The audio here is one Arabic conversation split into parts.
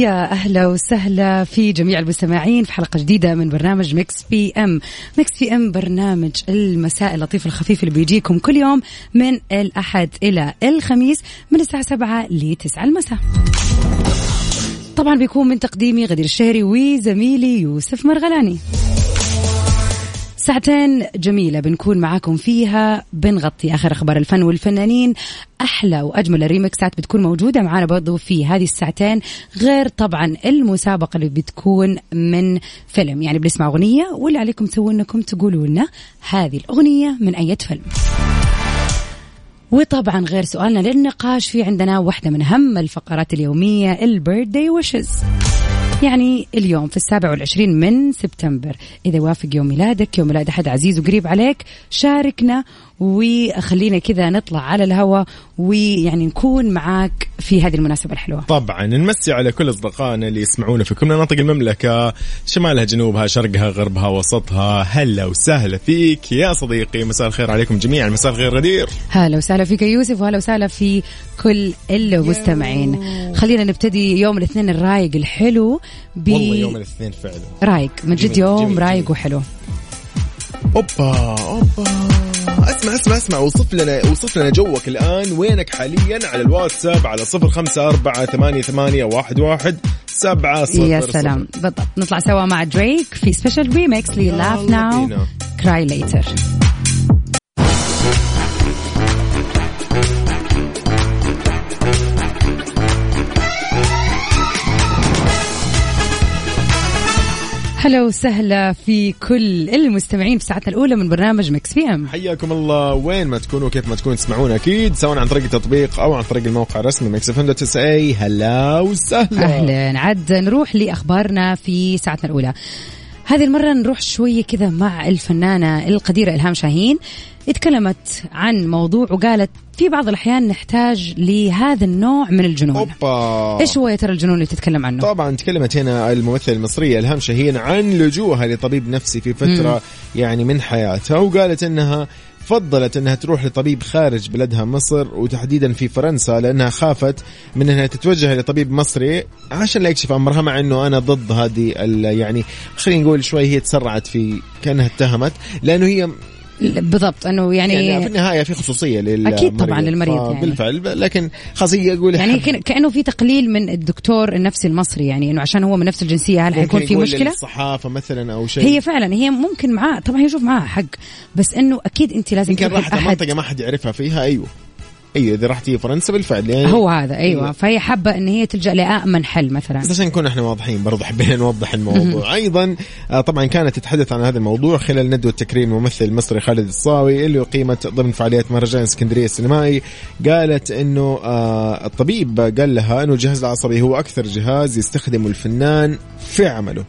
يا أهلا وسهلا في جميع المستمعين في حلقة جديدة من برنامج Mix PM. Mix PM برنامج المساء اللطيف الخفيف اللي بيجيكم كل يوم من الأحد إلى الخميس من الساعة 7 ل 9 المساء. طبعا بيكون من تقديمي غدير الشهري وزميلي يوسف مرغلاني. ساعتين جميلة بنكون معاكم فيها. بنغطي آخر أخبار الفن والفنانين. أحلى وأجمل الريمكسات بتكون موجودة معانا برضو في هذه الساعتين غير طبعا المسابقة اللي بتكون من فيلم. يعني بنسمع أغنية واللي عليكم تسوون أنكم تقولوا لنا هذه الأغنية من أي فيلم. وطبعا غير سؤالنا للنقاش في عندنا واحدة من أهم الفقرات اليومية البيرثدي ويشز يعني اليوم في السابع والعشرين من سبتمبر. إذا وافق يوم ميلادك يوم ميلاد أحد عزيز وقريب عليك شاركنا وخلينا كذا نطلع على الهواء ويعني نكون معاك في هذه المناسبة الحلوة. طبعا نمسي على كل أصدقائنا اللي يسمعونا في كل مناطق المملكة شمالها جنوبها شرقها غربها وسطها. هلا وسهلا فيك يا صديقي مساء الخير عليكم جميعا مساء الخير غدير. هلا وسهلا فيك يا يوسف وهلا وسهلا في كل المستمعين. خلينا نبتدي يوم الاثنين الرايق الحلو ب والله يوم الاثنين فعلا. رايق من جد يوم جميل، رايق جميل. وحلو. أوبا أوبا. اسمع اسمع اسمع وصف لنا وصف لنا جوك الآن. وينك حاليا؟ على الواتساب على صفر خمسة أربعة ثمانية ثمانية واحد واحد سبعة صفر يا سلام. بالضبط. نطلع سوا مع دريك في special remix ل Laugh Now Cry Later هلا وسهلا في كل المستمعين في ساعتنا الأولى من برنامج Mix PM. حياكم الله. وين ما تكونوا كيف ما تكونوا تسمعونا أكيد سواء عن طريق التطبيق أو عن طريق الموقع الرسمي Mix FM dot SA. هلا وسهلا. أهلا. عاد نروح لأخبارنا في ساعتنا الأولى. هذه المرة نروح شوية كذا مع الفنانة القديرة إلهام شاهين. اتكلمت عن موضوع وقالت في بعض الأحيان نحتاج لهذا النوع من الجنون. أوبا. إيش هو يا ترى الجنون اللي تتكلم عنه؟ طبعا تكلمت هنا الممثلة المصرية إلهام شاهين عن لجوءها لطبيب نفسي في فترة يعني من حياتها وقالت إنها فضلت إنها تروح لطبيب خارج بلدها مصر وتحديدا في فرنسا لأنها خافت من إنها تتوجه لطبيب مصري عشان لا يكشف امرها مع إنه أنا ضد هذه يعني خلينا نقول شوي هي تسرعت في كأنها اتهمت لأنه هي بالضبط أنه يعني يعني في النهاية في خصوصية لل أكيد طبعاً للمريض يعني. بالفعل لكن خاصيه أقول يعني كأنه في تقليل من الدكتور النفسي المصري يعني إنه عشان هو من نفس الجنسية هل حيكون في يقول مشكلة؟ للصحافة مثلا أو شيء هي فعلا هي ممكن معاه طبعا هي شوف معاه حق بس إنه أكيد أنت لازم يمكن راحت منطقة ما حد يعرفها فيها أيوه أيوه إذا رحتي فرنسا بالفعل يعني هو هذا أيوه. فهي حابة إن هي تلجأ لامن حل مثلا. بس عشان نكون إحنا واضحين برضه حبينا نوضح الموضوع. أيضا آه، طبعا كانت تتحدث عن هذا الموضوع خلال ندوة تكريم الممثل المصري خالد الصاوي اللي أقيمت ضمن فعاليات مهرجان اسكندرية السينمائي. قالت إنه آه، الطبيب قال لها إنه الجهاز العصبي هو أكثر جهاز يستخدمه الفنان في عمله.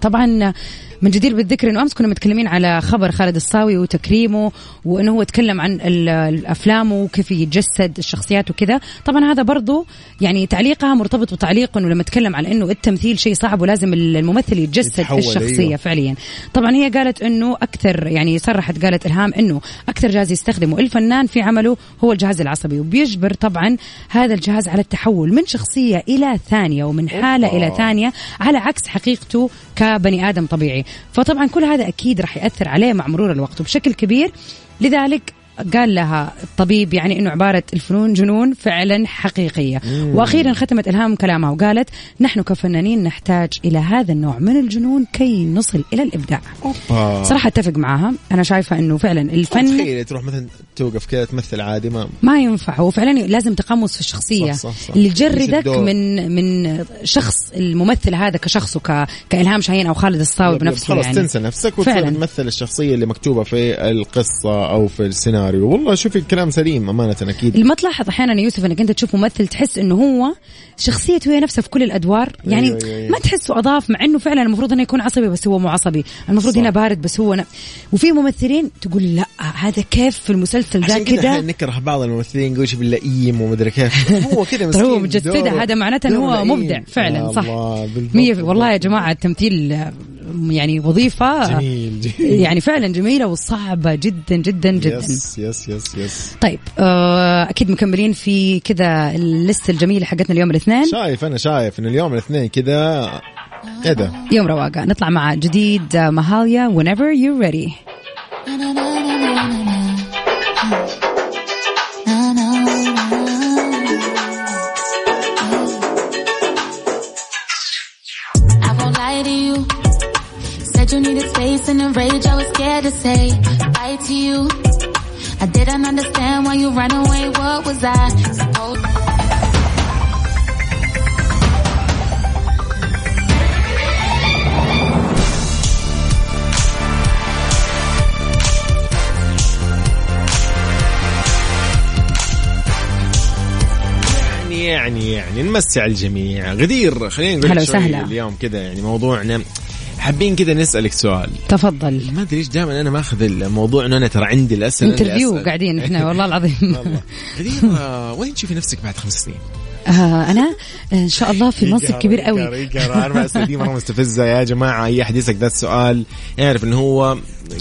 طبعا من جدير بالذكر إنه أمس كنا متكلمين على خبر خالد الصاوي وتكريمه وإنه هو تكلم عن ال- الأفلام وكيف يتجسد الشخصيات وكذا طبعا هذا برضو يعني تعليقها مرتبط بتعليق إنه لما تكلم على إنه التمثيل شيء صعب ولازم الممثل يتجسد الشخصية أيوة. فعليا طبعا هي قالت إنه أكثر يعني صرحت قالت إلهام إنه أكثر جهاز يستخدمه الفنان في عمله هو الجهاز العصبي وبيجبر طبعا هذا الجهاز على التحول من شخصية إلى ثانية ومن حالة أوبا. إلى ثانية على عكس حقيقته كبني آدم طبيعي فطبعا كل هذا أكيد راح يأثر عليه مع مرور الوقت وبشكل كبير. لذلك قال لها الطبيب يعني إنه عبارة الفنون جنون فعلا حقيقية وأخيرا ختمت إلهام كلامها وقالت نحن كفنانين نحتاج إلى هذا النوع من الجنون كي نصل إلى الإبداع أوبا. صراحة أتفق معاها أنا شايفة إنه فعلا الفن تخيل تروح مثلا توقف كذا تمثل عادي ما ما ينفع هو فعلا لازم تقمص في الشخصية صح، صح، صح. اللي الدور. من من شخص الممثل هذا كشخص وك كإلهام شاهين أو خالد الصاوي بنفسه خلاص يعني تنسى نفسك وتصير. تمثل الشخصية اللي مكتوبة في القصة أو في السيناريو والله شوفي الكلام سليم أمانة أكيد. ما تلاحظ أحيانا يا يوسف إنك أنت تشوف ممثل تحس إنه هو شخصيته هي نفسها في كل الأدوار. يعني أيوة، أيوة، أيوة. ما تحسه أضاف مع إنه فعلا المفروض إنه يكون عصبي بس هو مو عصبي. المفروض صح. هنا بارد بس هو ن... وفي ممثلين تقول لأ هذا كيف في المسلسل عشان كذا نكره بعض الممثلين نقول شوف اللئيم ومدري كيف. هو كذا هو مسكين مجسدة دوره- هذا معناته إنه هو. مبدع فعلا صح. الله، بالضبط، مية في والله يا. جماعة التمثيل يعني وظيفة. جميل جميل. يعني فعلا جميلة وصعبة جدا جدا جدا. yes yes yes yes. طيب آه، أكيد مكملين في كذا ال list الجميلة حقتنا اليوم الاثنين. شايف أنا شايف إن اليوم الاثنين كذا إيه ده؟ يوم رواقة. نطلع مع جديد آه، مهاليا whenever you're ready. You needed space and the rage I was scared to say bye to you. I didn't understand why you ran away. What was I supposed يعني يعني يعني نمسي على الجميع غدير خلينا نقول. اليوم كذا يعني موضوعنا حابين كذا نسألك سؤال تفضل ما أدري ليش دائما أنا ماخذ الموضوع إنه أنا ترى عندي الأسئلة interview. قاعدين إحنا والله العظيم والله غدير وين تشوفي نفسك بعد خمس سنين؟ آه أنا إن شاء الله في منصب كبير قوي. أنا ما أسأل دي مره مستفزة يا جماعة. أي أحد يسالك ذا السؤال يعرف انه هو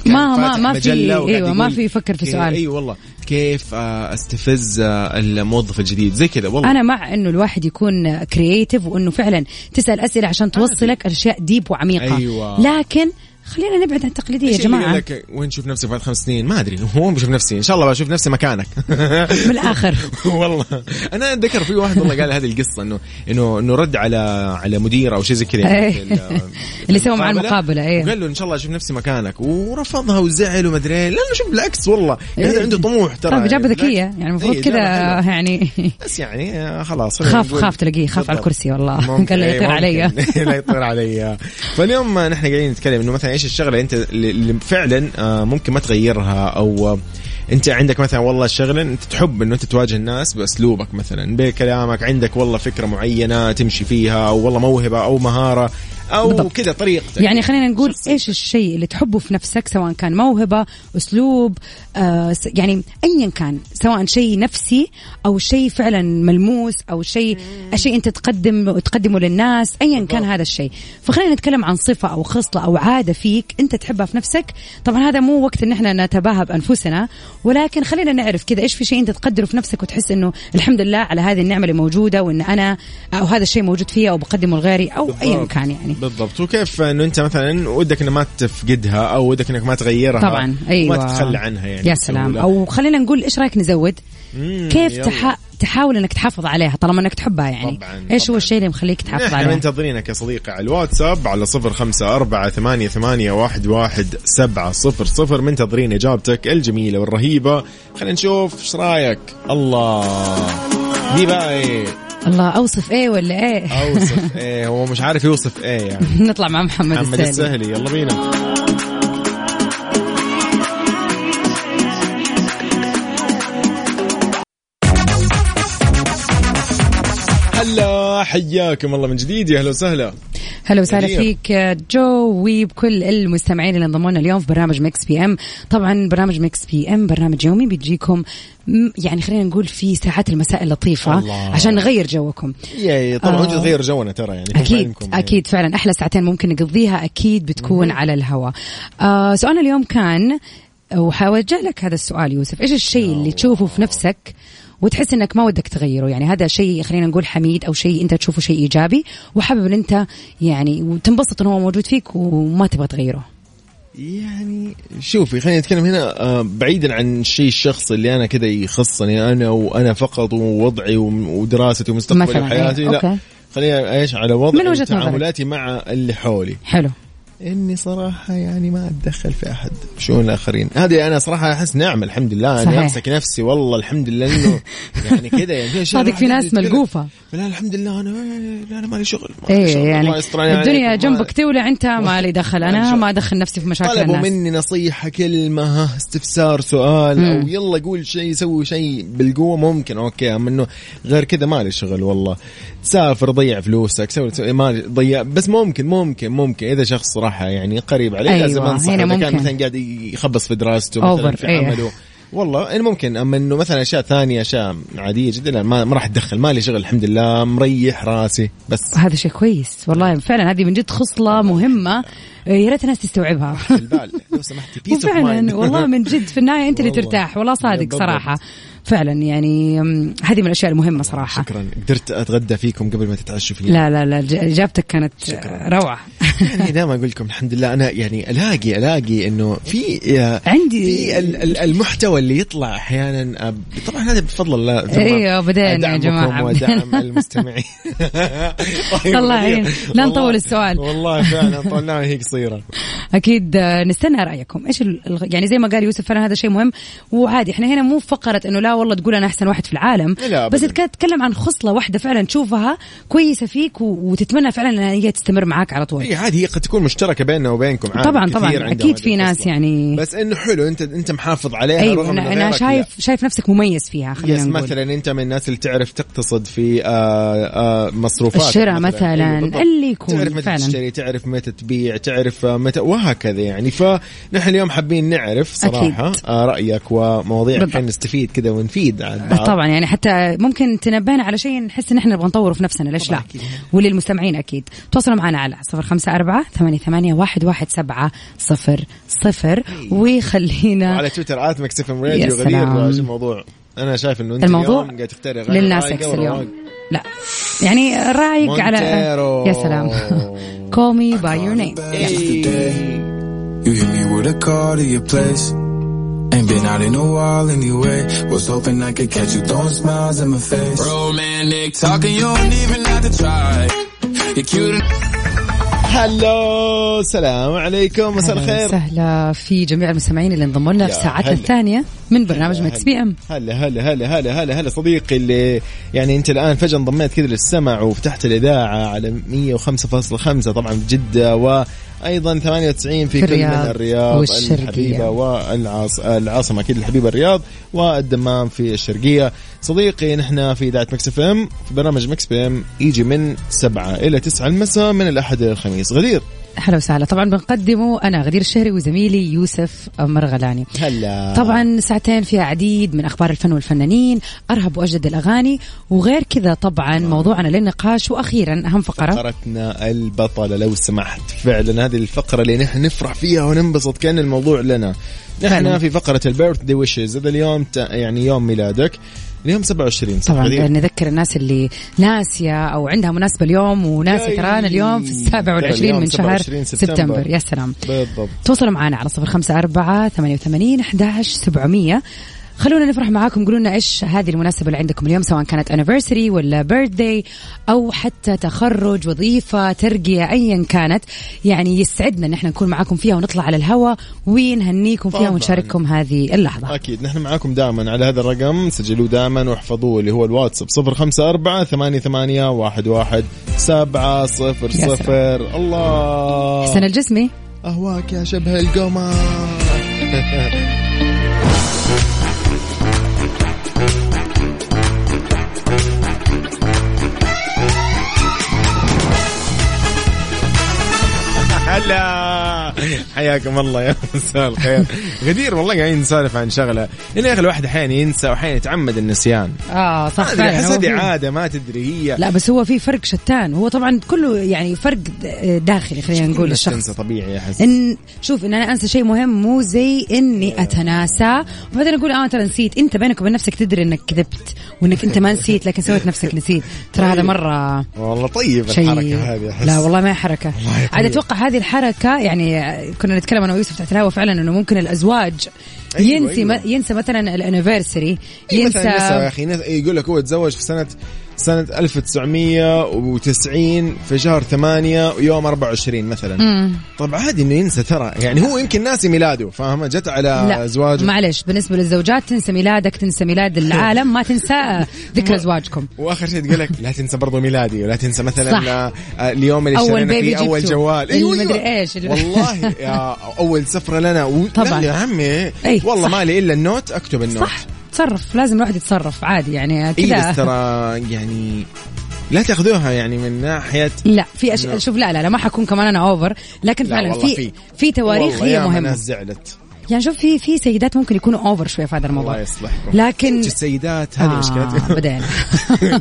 ما- ما- ما في- أيوة، ما في يفكر في سؤال. اي والله. كيف آه، أستفز آه، الموظف الجديد؟ زي كذا والله. أنا مع إنه الواحد يكون creative وإنه فعلا تسأل أسئلة عشان توصلك أشياء deep وعميقة. أيوة. لكن خلينا نبعد عن التقليدية يا جماعة. قال لك وين تشوف نفسك بعد خمس سنين؟ ما أدري هو بشوف نفسي إن شاء الله بشوف نفسي مكانك. من الآخر. والله. أنا أتذكر في واحد والله قال هذه القصة انه انه إنه رد على على مدير أو شيء زي كذا. يعني إيه. اللي سوى معاه المقابلة، إيه. وقال له إن شاء الله أشوف نفسي مكانك. ورفضها وزعل وما أدري إيه. لا شوف بالعكس والله. يعني هذا عنده طموح ترى. طيب اجابه بالعكس. ذكية. يعني المفروض إيه، كذا. يعني بس يعني آه، خلاص خاف خاف تلاقيه خاف على. الكرسي والله. قال له إيه، يطير. علي. لا يطير علي. فاليوم نحن قاعدين نتكلم إنه مثلا إيش الشغلة أنت اللي اللي فعلا آه، ممكن ما تغيرها أو آه، أنت عندك مثلا والله شغلة أنت تحب إنه أنت تواجه الناس باسلوبك مثلا بكلامك عندك والله فكرة معينة تمشي فيها أو والله موهبة أو مهارة أو. كذا طريقتك يعني خلينا نقول شخصيتك. إيش الشيء اللي تحبه في نفسك سواء كان موهبة أسلوب آه يعني ايا كان سواء شيء نفسي أو شيء فعلا ملموس أو شيء شيء أنت تقدم تقدمه للناس ايا كان هذا الشيء فخلينا نتكلم عن صفة أو خصلة أو عادة فيك أنت تحبها في نفسك طبعا هذا مو وقت إن إحنا نتباهى بأنفسنا ولكن خلينا نعرف كذا إيش في شيء أنت تقدره في نفسك وتحس إنه الحمد لله على هذه النعمة اللي موجودة وإن أنا أو هذا الشيء موجود فيا أو بقدمه لغيري أو ايا. كان يعني بالضبط. وكيف إنه أنت مثلا ودك إنك ما تفقدها أو ودك إنك ما تغيرها طبعا أيوه. ما تتخلى عنها يعني. يا سلام. أو خلينا نقول إيش رأيك نزود؟ كيف. تح... تحاول إنك تحافظ عليها طالما إنك تحبها يعني؟ طبعاً، إيش هو. الشيء اللي مخليك تحافظ عليها؟ منتظرينك يا صديقي على الواتساب على صفر خمسة أربعة ثمانية, ثمانية واحد, واحد سبعة صفر صفر. منتظرين إجابتك الجميلة والرهيبة. خلينا نشوف إيش رأيك. الله. دي بقى إيه الله أوصف إيه ولا إيه؟ أوصف إيه هو مش عارف يوصف إيه يعني. نطلع مع محمد, محمد السهلي. السهلي يلا بينا. حياكم الله من جديد يا أهلا وسهلا هلا وسهلا. فيك جو وبكل المستمعين اللي انضموا لنا اليوم في برنامج Mix PM طبعا برنامج Mix PM برنامج يومي بيجيكم يعني خلينا نقول في ساعات المساء اللطيفة الله. عشان نغير جوكم يا طبعا آه. تغير جونا ترى يعني أكيد. أكيد فعلا أحلى ساعتين ممكن نقضيها أكيد بتكون على الهواء آه سؤالنا اليوم كان وحأوجه لك هذا السؤال يوسف إيش الشيء اللي تشوفه في نفسك وتحس إنك ما ودك تغيره. يعني هذا شيء خلينا نقول حميد أو شيء أنت تشوفه شيء إيجابي. وحابب إن أنت يعني وتنبسط إنه هو موجود فيك وما تبغى تغيره. يعني شوفي خلينا نتكلم هنا آه، بعيدا عن الشيء الشخصي اللي أنا كذا يخصني أنا وأنا فقط ووضعي ودراستي ومستقبلي مثلاً، وحياتي إيه، لا. خلينا إيش على نظرك. وتعاملاتي مع اللي حولي. حلو. إني صراحة يعني ما أتدخل في أحد. شؤون الآخرين؟ هذه أنا صراحة أحس نعمه الحمد لله صحيح. أنا أمسك نفسي والله الحمد لله إنه يعني كذا يعني. صادق في ناس. ملقوفة. لا الحمد لله أنا لا أنا مالي شغل مالي إيه يعني. الدنيا جنبك تولع أنت ما لي دخل. أنا ما أدخل نفسي في مشاكل طلبوا الناس. مني نصيحة كلمة ها، استفسار سؤال مم. أو يلا قول شيء سوي شيء بالقوة. ممكن okay أما إنه غير كذا مالي شغل والله. تسافر ضيع فلوسك سوي سوي مالي ضيع بس ممكن ممكن ممكن. إذا شخص صراحة يعني قريب عليه أيوة، لازم أنصح هنا إذا كان. مثلا قاعد يخبص في دراسته مثلا في إيه. عمله والله يعني ممكن. أما إنه مثلا أشياء ثانية أشياء عادية جدا لا ما, ما راح اتدخل مالي شغل الحمد لله مريح راسي بس. هذا شيء كويس والله فعلا هذه من جد خصلة مهمة. يا ريت الناس تستوعبها. البال لو سمحتي بيس وفعلا والله من جد في النهاية أنت اللي. ترتاح والله صادق. صراحة. فعلا يعني هذه من الأشياء المهمة صراحة. شكرا. قدرت أتغدى فيكم قبل ما تتعشوا فيني لا لا لا إجابتك كانت روعة. يعني دائما أقول لكم الحمد لله أنا يعني ألاقي ألاقي إنه في عندي- في ال- ال- المحتوى اللي يطلع أحيانا طبعا هذا بفضل الله أيوه بدينا يا جماعة. ودعم المستمعين. طيب، الله يعين. لا نطول السؤال. والله فعلا طولناها هي قصيرة. أكيد آه، نستنى رأيكم. إيش الغ- يعني زي ما قال يوسف فعلا هذا شيء مهم. وعادي إحنا هنا مو فقرة إنه لا والله تقول أنا أحسن واحد في العالم. لا بس تتكلم عن خصلة واحدة فعلا تشوفها كويسة فيك و- وتتمنى فعلا إنها هي تستمر معاك على طول. هي عادي هي قد تكون مشتركة بيننا وبينكم عادي طبعاً، طبعاً. هذه في ناس الخصلة. يعني- بس إنه حلو انت أنت محافظ عليها أيوه رغم أنا, أنا غيرك لا. شايف شايف نفسك مميز فيها خلينا يس نقول. مثلا أنت من الناس اللي تعرف تقتصد في آه آه مصروفات الشراء مثلاً، اللي يكون تعرف متى. تشتري تعرف متى تبيع تعرف آه، متى وهكذا يعني. فنحن اليوم حابين نعرف صراحة أكيد. آه رأيك ومواضيع. كان نستفيد كذا ونفيد عن بعض. طبعا يعني حتى ممكن تنبهنا على شيء نحس إن إحنا نبغى نطوره في نفسنا ليش لا؟ أكيد. وللمستمعين أكيد. تواصلوا معنا على صفر خمسة أربعة ثمانية, ثمانية واحد, واحد سبعة صفر صفر. وخلينا وعلى تويتر آت مكسف راديو غدير الموضوع. أنا شايف إنه أنت الموضوع اليوم قاعد تختاري أغاني للناس. اليوم. لا يعني رايق على مونتيرو. يا سلام call me by your name يلا. You hit me with a call to your place. Ain't been out in a while anyway. Was hoping I could catch you throwing smiles in my face. Romantic talking, you don't even have to try. You're cute. هلو السلام عليكم مساء الخير وسهلا في جميع المستمعين اللي انضموا لنا في ساعتنا هلا. الثانية من برنامج مكس بي إم هلا هلا هلا هلا هلا هلا صديقي اللي يعني انت الآن فجأة انضميت كذا للسمع وفتحت الإذاعة على 105.5 طبعا في جدة وأيضا 98 في, في كل من الرياض والشرقية. الحبيبة والعاص العاصمة أكيد الحبيبة الرياض والدمام في الشرقية صديقي نحن في إذاعة Mix FM في برنامج Mix PM يجي من 7 إلى 9 المساء من الأحد إلى الخميس. غدير. أهلا وسهلا. طبعا بنقدمه أنا غدير الشهري وزميلي يوسف مرغلاني هلا. طبعا ساعتين فيها عديد من أخبار الفن والفنانين أرهب وأجدد الأغاني وغير كذا طبعا موضوعنا للنقاش وأخيرا أهم فقرة. فقرتنا البطلة لو سمحت. فعلا هذه الفقرة اللي نحن نفرح فيها وننبسط كأن الموضوع لنا. نحن. في فقرة البيرث دي ويشز هذا اليوم يعني يوم ميلادك. اليوم 27 صح طبعا؟ نذكر الناس اللي ناسية أو عندها مناسبة اليوم وناسية. ترانا اليوم في السابع والعشرين من شهر 27 سبتمبر. سبتمبر يا سلام بالضبط تواصلوا معنا على صفر خمسة أربعة ثمانية وثمانين أحداش سبعمية خلونا نفرح معاكم. قولوا لنا إيش هذه المناسبة اللي عندكم اليوم سواء كانت anniversary ولا birthday أو حتى تخرج وظيفة ترقية ايا كانت. يعني يسعدنا إن إحنا نكون معاكم فيها ونطلع على الهواء ونهنيكم فيها. ونشارككم هذه اللحظة. أكيد. نحن معاكم دائما على هذا الرقم. سجلوه دائما واحفظوه اللي هو الواتساب. 054 88 11 7 0 يا 0 الله. حسن الجسمي. أهواك يا شبه القمر. هلا. حياكم الله يا مساء الخير. غدير والله قاعدين نسولف عن شغلة. لأن يا أخي الواحد أحيانا ينسى وأحيانا يتعمد النسيان. آه صح أحس هذه عادة ما تدري هي. لا بس هو في فرق شتان. هو طبعا كله يعني فرق داخلي خلينا نقول الناس للشخص تنسى طبيعي أحس. ان شوف إن أنا أنسى شيء مهم مو زي إني أتناسى. وبعدين أقول آه ترى نسيت. أنت بينك وبين نفسك تدري إنك كذبت وإنك أنت ما نسيت لكن سويت نفسك نسيت. ترى هذا مرة والله طيب الحركة هذه لا والله ما هي حركة. عاد طيب. أتوقع هذه الحركة يعني كنا نتكلم أنا ويوسف تحت الهواء فعلا إنه ممكن الأزواج أيوة، ينسي أيوة. ينسى مثلا الأنيفرساري إيه مثلاً نسى يا ينسى أخي يقول لك هو تزوج في سنة سنة 1990 في شهر 8 يوم 24 مثلا. طب عادي إنه ينسى ترى. يعني هو يمكن ناسي ميلاده فاهمة؟ جت على لا زواجه معلش بالنسبة للزوجات تنسى ميلادك تنسى ميلاد العالم ما تنسى ذكرى زواجكم وآخر شيء تقول لك لا تنسى برضو ميلادي ولا تنسى مثلا صح. آه، اليوم اللي اشترينا بيبي فيه أول جبته. جوال. المدري إيش. والله يا أول سفرة لنا. و... طبعاً. يا عمي. والله صح. ما لي إلا ال note أكتب ال note. صح. تصرف لازم الواحد يتصرف عادي يعني اي كذا. بس ترى يعني لا تاخذوها يعني من ناحية لا في أش... لا. شوف لا لا لا ما حكون كمان أنا over لكن لا فعلا في في. تواريخ هي مهمة. ناس زعلت. يعني شوف في في سيدات ممكن يكونوا over شوية في هذا الموضوع. الله يصلحكم. لكن السيدات؟ هذه آه بدينا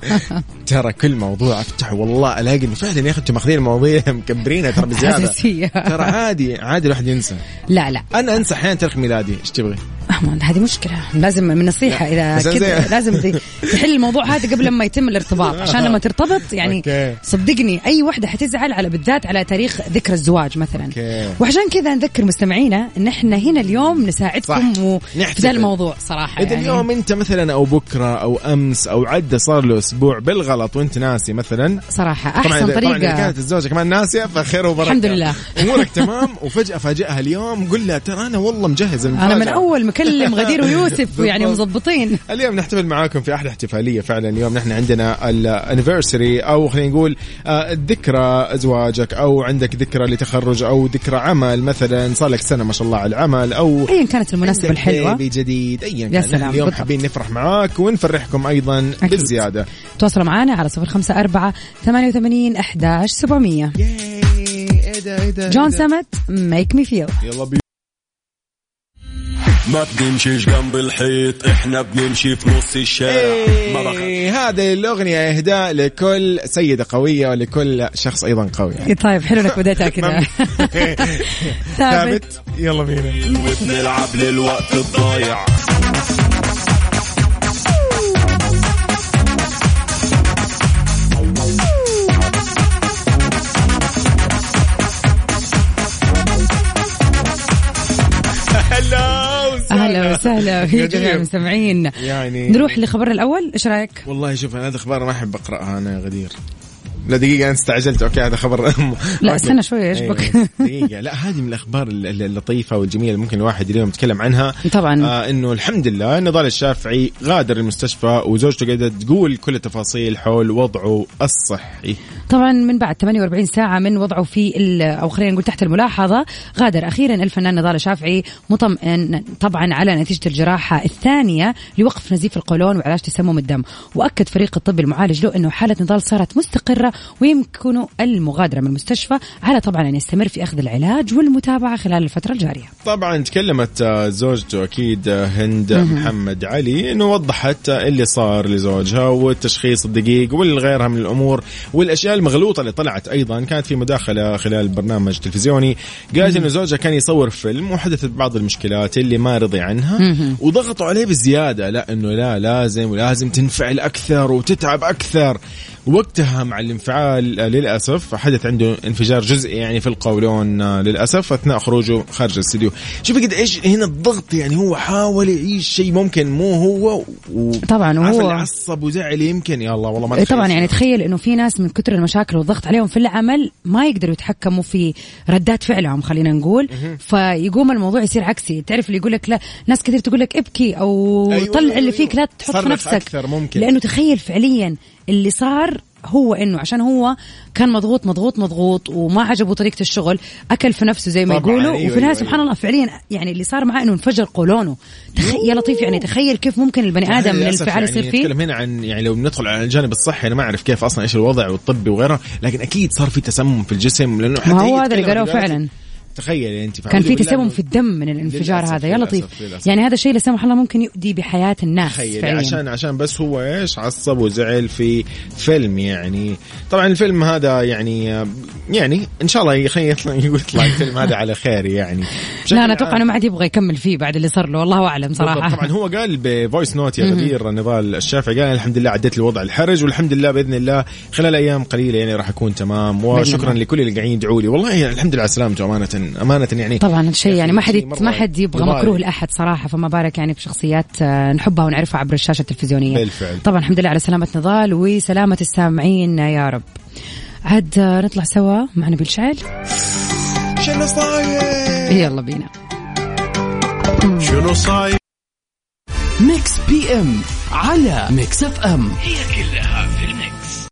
ترى كل موضوع افتحه والله ألاقي إنه فعلا يا أخي أنتم ماخذين المواضيع مكبرينها ترى بزيادة. ترى عادي عادي الواحد ينسى. لا لا. أنا أنسى أحيانا تاريخ ميلادي. إيش تبغي؟ أحمد هذه مشكلة لازم من نصيحة إذا أنا كذا لازم تحل الموضوع هذا قبل ما يتم الارتباط عشان لما ترتبط يعني okay. صدقني أي وحدة حتزعل على بالذات على تاريخ ذكرى الزواج مثلا okay. وعشان كذا نذكر مستمعينا إن إحنا هنا اليوم نساعدكم في. ذا الموضوع صراحة إذا يعني. اليوم أنت مثلا أو بكرة أو أمس أو عدى صار له أسبوع بالغلط وأنت ناسي مثلا صراحة طبعا أحسن إذا- طبعا إذا طريقة كانت الزوجة كمان ناسية فخير وبركة الحمد لله. أمورك تمام وفجأة فاجئها اليوم قل لها ترى أنا والله مجهز أنا المفاجأة. من أول مكلم غدير ويوسف ويعني بالضبط. مزبطين اليوم نحتفل معاكم في أحلى احتفالية فعلا اليوم نحن عندنا الانيفرساري أو خلينا نقول آه، ذكرى أزواجك أو عندك ذكرى لتخرج أو ذكرى عمل مثلا صار لك سنة ما شاء الله على العمل أو أيا كانت المناسبة عندك الحلوة بيبي جديد ايا يا كان سلام، اليوم بالضبط. حابين نفرح معاك ونفرحكم أيضا أكيد. بالزيادة تواصلوا معنا على صفر خمسة أربعة ثمانية وثمانين أحداش سبعمية ياي إيه ده إيه ده جون ده؟ سمت ميك مي فيل يلا بينا ما بنمشيش جنب الحيط إحنا بنمشي في نص الشارع. إيه، هذه الأغنية إهداء لكل سيدة قوية ولكل شخص أيضا قوي إيه طيب حلو إنك بديتها كذا ثابت. يلا بينا. وبنلعب للوقت الضايع. وسهلا في. جميع المستمعين يعني نروح لخبرنا الأول إيش رأيك؟ والله شوف أنا هذا أخبار ما أحب اقراها أنا يا غدير لا دقيقة أنا استعجلت أوكي هذا خبر لا،. استنى شوية، إيش أيوة. بك؟ دقيقة لا هذه من الأخبار الل- الل- اللطيفة والجميلة اللي ممكن الواحد اليوم يتكلم عنها طبعا آه إنه الحمد لله نضال الشافعي غادر المستشفى وزوجته قاعدة تقول كل التفاصيل حول وضعه الصحي طبعا من بعد 48 ساعة من وضعه في أو خلينا نقول تحت الملاحظة. غادر أخيرا الفنان نضال شافعي مطمئن طبعا على نتيجة الجراحة الثانية لوقف نزيف القولون وعلاج تسمم الدم. وأكد فريق الطب المعالج له أنه حالة نضال صارت مستقرة ويمكن المغادرة من المستشفى على طبعا أن يستمر في أخذ العلاج والمتابعة خلال الفترة الجارية. طبعا تكلمت زوجته أكيد آه، هند محمد علي إنه وضحت اللي صار لزوجها والتشخيص الدقيق والغيرها من الأمور والأشياء المغلوطة اللي طلعت أيضا كانت في مداخلة خلال برنامج تلفزيوني. قالت انه زوجها كان يصور فيلم وحدثت بعض المشكلات اللي ما رضي عنها وضغطوا عليه بزيادة لا انه لا لازم ولازم تنفعل أكثر وتتعب أكثر. وقتها مع الانفعال آه، للأسف حدث عنده انفجار جزئي يعني في القولون آه، للأسف أثناء خروجه خارج الاستديو شوفي قد إيش هنا الضغط يعني هو حاول يعيش شيء ممكن مو هو و... طبعاً، وهو- اللي عصب وزعل يمكن يا الله والله ما إيه طبعا. يعني تخيل إنه في ناس من كثر المشاكل والضغط عليهم في العمل ما يقدروا يتحكموا في ردات فعلهم خلينا نقول فيقوم الموضوع يصير عكسي تعرف اللي يقول لك لا ناس كثير تقول لك ابكي أو أيوة، طلع أيوة، اللي فيك لا أيوة. تحط في نفسك أكثر ممكن. لأنه تخيل فعليا اللي صار هو إنه عشان هو كان مضغوط مضغوط مضغوط وما عجبه طريقة الشغل أكل في نفسه زي ما يقولوا أيوة، وفي النهايه أيوة، سبحان الله فعليا يعني اللي صار معاه إنه انفجر قولونه. تخيل يا لطيف يعني تخيل كيف ممكن البني آدم من الانفعال يعني يصير فيه. نتكلم هنا عن يعني لو بندخل على الجانب الصحي أنا ما أعرف كيف أصلا إيش الوضع والطبي وغيره لكن أكيد صار في تسمم في الجسم لأنه حتى ما هو هذا اللي قالوه فعلا. تخيلي أنت. كان في تسمم في الدم من الانفجار هذا. يا لطيف للأسف. يعني هذا الشيء لا سمح الله ممكن يؤدي بحياة الناس فعليا. عشان عشان بس هو إيش؟ عصب وزعل في فيلم يعني. طبعا الفيلم هذا يعني يعني إن شاء الله يطلع الفيلم هذا على خير يعني. لا أنا أتوقع. إنه ما عاد يبغى يكمل فيه بعد اللي صار له. والله أعلم صراحة. طبعا هو قال بفويس نوت يا غدير نضال الشافعي قال الحمد لله عديت الوضع الحرج والحمد لله بإذن الله خلال أيام قليلة يعني راح أكون تمام. وشكرا. لكل اللي قاعدين يدعوا لي. والله الحمد لله على سلامته امانه جدا أمانة يعني. طبعا الشيء يعني ما حد شيء ما حد يبغى. مكروه لأحد صراحة فما بالك يعني بشخصيات آه، نحبها ونعرفها عبر الشاشة التلفزيونية. بالفعل. طبعا الحمد لله على سلامة نضال وسلامة السامعين يا رب. عاد آه، نطلع سوا مع نبيل شعل شنو صاير؟ يلا بينا. شنو صاير؟ ميكس بي إم على ميكس إف إم. هي كلها في الميكس.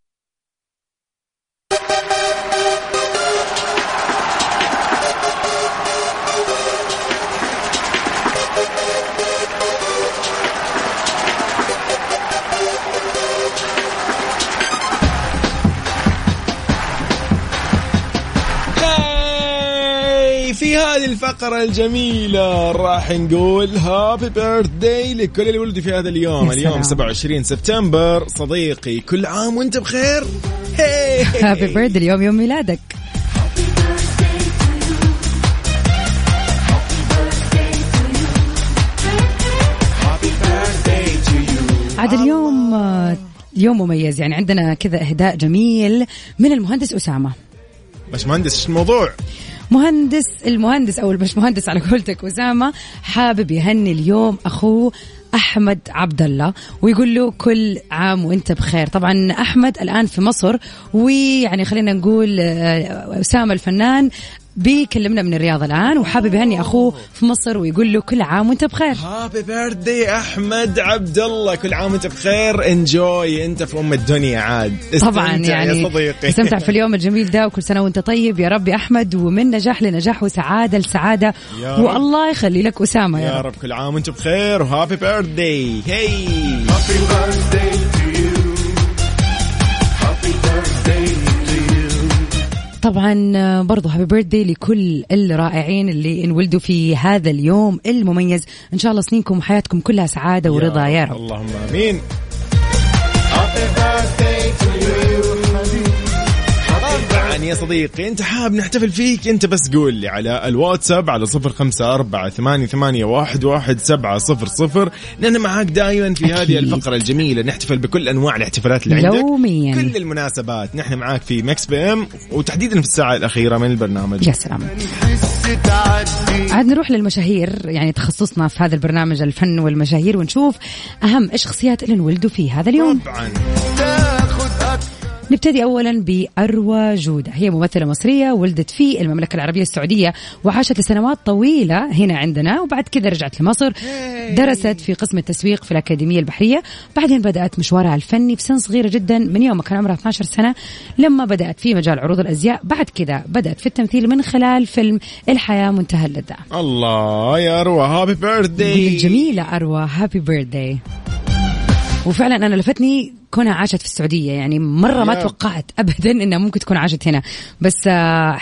الفقرة الجميلة راح نقول happy birthday لكل اللي ولدوا في هذا اليوم. اليوم سلام. 27 سبتمبر. صديقي كل عام وانت بخير. happy birth اليوم يوم ميلادك. عاد اليوم يوم مميز. يعني عندنا كذا إهداء جميل من المهندس أسامة. بس مهندس إيش الموضوع؟ مهندس المهندس أو البشمهندس على قولتك اسامه حابب يهني اليوم أخوه أحمد عبد الله ويقول له كل عام وأنت بخير. طبعا أحمد الآن في مصر ويعني خلينا نقول آه، أسامة الفنان بيكلمنا من الرياض الآن وحابب يهني أخوه في مصر ويقول له كل عام وأنت بخير. هابي بيرث داي أحمد عبد الله كل عام وأنت بخير. انجوي أنت في أم الدنيا عاد. طبعا يعني يا صديقي. استمتع في اليوم الجميل ده وكل سنة وأنت طيب. يا رب يا أحمد ومن نجاح لنجاح وسعادة لسعادة. والله يخلي لك أسامة يا, يا رب. رب. كل عام وأنت بخير. وهابي بيرث داي هي طبعا آه، برضو هابي بيرثدي لكل الرائعين اللي انولدوا في هذا اليوم المميز. إن شاء الله سنينكم وحياتكم كلها سعادة ورضا يا رب. اللهم آمين. طبعا يا صديقي أنت حاب نحتفل فيك؟ أنت بس قول لي على الواتساب على صفر خمسة أربعة ثمانية, ثمانية واحد, واحد سبعة صفر صفر. لأن معاك دائما في أكيد. هذه الفقرة الجميلة نحتفل بكل أنواع الاحتفالات اللي عندك يومياً. كل المناسبات. نحن معاك في Mix PM وتحديدا في الساعة الأخيرة من البرنامج. يا سلام. عاد نروح للمشاهير يعني تخصصنا في هذا البرنامج الفن والمشاهير ونشوف أهم الشخصيات اللي انولدوا في هذا اليوم. طبعا. نبتدي اولا بأروى جودة. هي ممثلة مصرية ولدت في المملكة العربية السعودية وعاشت لسنوات طويلة هنا عندنا وبعد كذا رجعت لمصر. درست في قسم التسويق في الأكاديمية البحرية. بعدين بدأت مشوارها الفني في سن صغيرة جدا من يوم ما كان عمرها 12 سنة لما بدأت في مجال عروض الأزياء. بعد كذا بدأت في التمثيل من خلال فيلم الحياة منتهى اللذة. الله يا أروى happy birth قولي day الجميلة أروى happy birthday وفعلا أنا لفتني كونها عاشت في السعودية يعني مرة ما. توقعت أبدا إنها ممكن تكون عاشت هنا بس آه،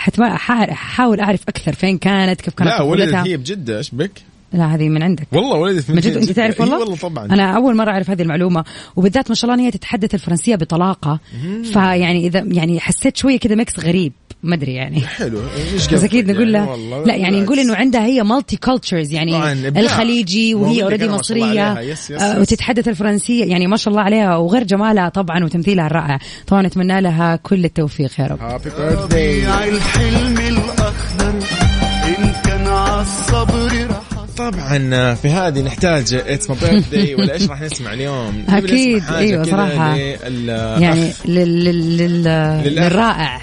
أحاول أعرف أكثر فين كانت كيف كانت لا ولدت. هي بجدة إيش بك؟ لا هذه من عندك والله ولدت من من جد أنت. تعرف والله؟ والله طبعا أنا أول مرة أعرف هذه المعلومة وبالذات ما شاء الله هي تتحدث الفرنسية بطلاقة فيعني إذا يعني حسيت شوية كده mix غريب ما أدري يعني حلو إيش بس أكيد نقول يعني له والله لا يعني. نقول إنه عندها هي multi cultures يعني. الخليجي وهي already مصرية. yes- yes- yes. وتتحدث الفرنسية يعني ما شاء الله عليها وغير جمالها طبعا وتمثيلها الرائع طبعا نتمنى لها كل التوفيق يا رب happy الحلم الأخضر إن كان عالصبر رح طبعا في هذه نحتاج it's my birthday ولا إيش راح نسمع اليوم؟ كذا صراحة. لل- يعني لل... لل... لل... للأخ. للرائع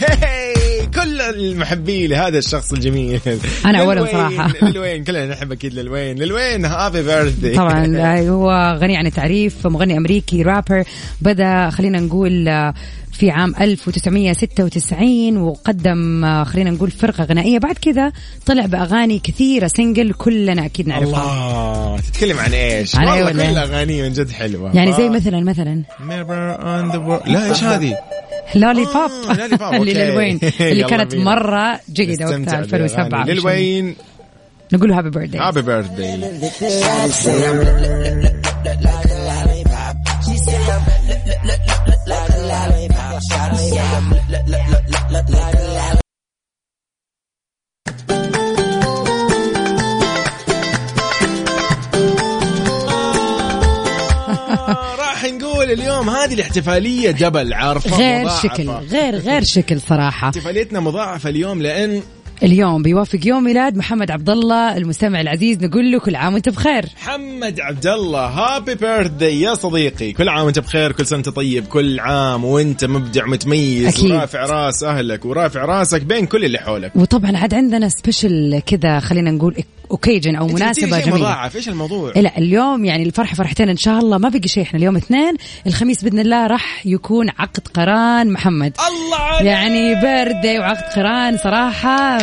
هي كل المحبين لهذا الشخص الجميل. أنا أولاً ليل وين- صراحة. ليل وين. كلنا نحب أكيد ليل وين. ليل وين happy birthday طبعا آه، هو غني عن التعريف مغني أمريكي رابر بدأ خلينا نقول آه، في عام 1996 وقدم آه، خلينا نقول فرقة غنائية. بعد كذا طلع بأغاني كثيرة single كلنا أكيد نعرفها. الله تتكلم عن إيش؟ عن والله؟ كل اغانيه من جد حلوة. يعني زي مثلا مثلا. Mirror on the wall لا إيش هذه؟ lolli آه، pop lollipop،. اللي ليل وين اللي كانت بينا. مرة جيدة وقتها نستمتع 2007 بأغاني ليل وين. نقول happy birthday happy birth نقول اليوم هذه الاحتفالية دبل عارفة؟ غير مضاعفة. شكل غير غير شكل صراحة. احتفاليتنا مضاعفة اليوم لأن اليوم بيوافق يوم ميلاد محمد عبد الله المستمع العزيز نقول له كل عام وانت بخير. محمد عبد الله happy birthday يا صديقي. كل عام وانت بخير كل سنة طيب كل عام وانت مبدع متميز أكيد. ورافع راس أهلك ورافع راسك بين كل اللي حولك. وطبعا عاد عندنا special كذا خلينا نقول occasion أو شيء جميلة. مضاعف؟ إيش الموضوع؟ لا اليوم يعني الفرحة فرحتين إن شاء الله ما بقي شيء. إحنا اليوم اثنين الخميس بإذن الله راح يكون عقد قران محمد. الله يعني بردي وعقد قران صراحة.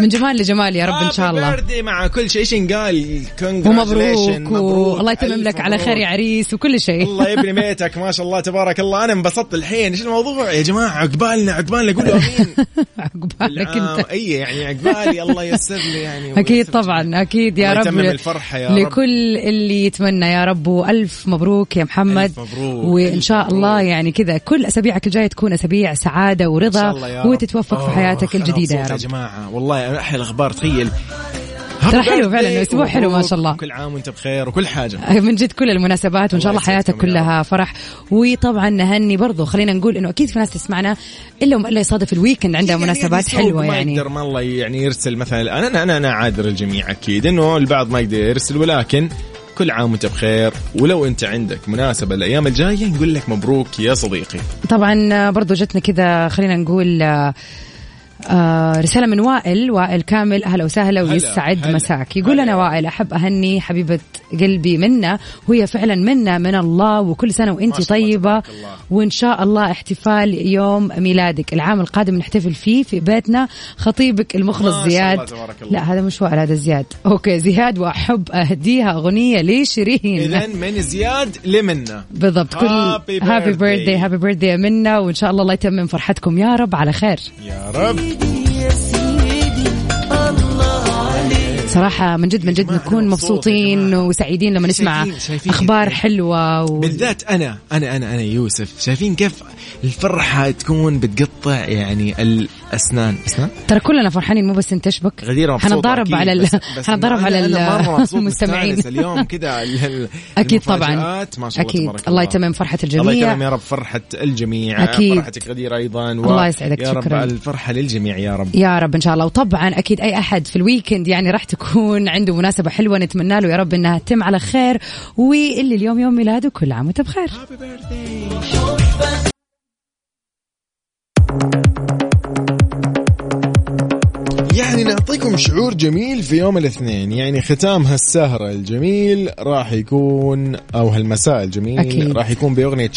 من جمال لجمال يا رب إن شاء الله. بيرثدي مع كل شيء. إيش ينقال؟ ومبروك والله يتمم ألف لك على مبروك. خير يا عريس وكل شيء. الله يبني بيتك ما شاء الله تبارك الله. أنا انبسطت الحين. إيش الموضوع؟ يا جماعة عقبالنا عقبالنا. قولوا آمين. عقبالك أنت. أي يعني عقبالي. الله ييسر لي يعني. أكيد طبعا أكيد يا الله رب. يتمم الفرحة يا رب. لكل اللي يتمنى يا رب. وألف مبروك يا محمد. ألف مبروك، وإن شاء الله مبروك. يعني كذا كل أسابيعك الجاية تكون أسابيع سعادة ورضا الله. وتتوفق في حياتك الجديدة يا رب يا جماعة. والله أحلى الأخبار تخيل. ترى حلو فعلاً، أسبوع حلو ما شاء الله. وكل عام وأنت بخير وكل حاجة. من جد كل المناسبات وإن شاء الله حياتك كلها فرح. وطبعا نهني برضو خلينا نقول إنه أكيد في ناس تسمعنا إلا وما الا يصادف الويكند عندها يعني مناسبات حلوة ما يعني. يقدر ما الله يعني يرسل مثلا أنا أنا أنا عاذر الجميع أكيد إنه البعض ما يقدر يرسل ولكن كل عام وأنت بخير. ولو أنت عندك مناسبة الأيام الجاية نقول لك مبروك يا صديقي. طبعا برضو جتنا كذا خلينا نقول آه، رسالة من وائل. وائل كامل أهلا وسهلا هلا، ويسعد هلا، مساك. يقول هلا. أنا وائل أحب أهني حبيبة قلبي منا وهي فعلا منا من الله وكل سنة وأنت طيبة. وإن شاء الله احتفال يوم ميلادك. العام القادم نحتفل فيه في بيتنا خطيبك المخلص زياد. لا هذا مش وائل هذا زياد. أوكي زياد وأحب أهديها أغنية لشيرين. اذا من زياد لمنا بالضبط. كل هابي. بيرثدي هابي بيرثدي منا وإن شاء الله الله يتمم فرحتكم. يا رب على خير. يا رب. You. صراحة من جد من جد نكون أنا مبسوطين. وسعيدين لما نسمع شايفين- شايفين أخبار حلوة و... بالذات أنا أنا أنا أنا يوسف شايفين كيف الفرحة تكون بتقطع يعني الأسنان؟ أسنان؟ ترى كلنا فرحانين مو بس أنت تشبك غديره مبسوطة حنتضارب أكيد، على ال... حنتضارب أنا- على أنا المستمعين. اليوم كذا ال- ال- أكيد طبعا. ما شاء الله أكيد. تبارك الله يتمم فرحة الله الجميع يتمم يا رب فرحة الجميع. أكيد. فرحتك غديرة أيضا الله يسعدك، يا رب شكراً. الفرحة للجميع يا رب. يا رب إن شاء الله. وطبعا أكيد أي أحد في الويكند يعني راح تكون عنده مناسبة حلوة نتمنى له. يا رب إنها تتم على خير. واللي اليوم يوم ميلاده كل عام وانت بخير. يعني نعطيكم شعور جميل في يوم الاثنين. يعني ختام هالسهرة الجميل راح يكون أو هالمساء الجميل أكيد. راح يكون بأغنية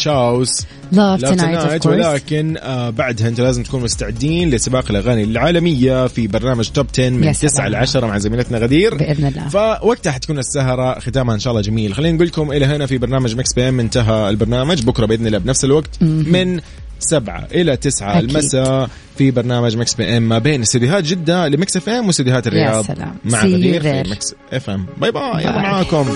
of tonight، of course. ولكن آه بعدها أنتم لازم تكونوا مستعدين لسباق الأغاني العالمية في برنامج top 10 يا من سلام. 9 ل 10 مع زميلتنا غدير. بإذن الله. فوقتها حتكون السهرة. ختامها إن شاء الله جميل. خلينا نقول لكم إلى هنا في برنامج مكس بي ام انتهى البرنامج. بكرة بإذن الله بنفس الوقت. من سبعة إلى تسعة أكيد. المساء في برنامج مكس بي إم ما بين استديوهات جدة لمكس إف إم واستديوهات الرياض سلام. مع غدير. في مكس إف إم bye bye bye. معاكم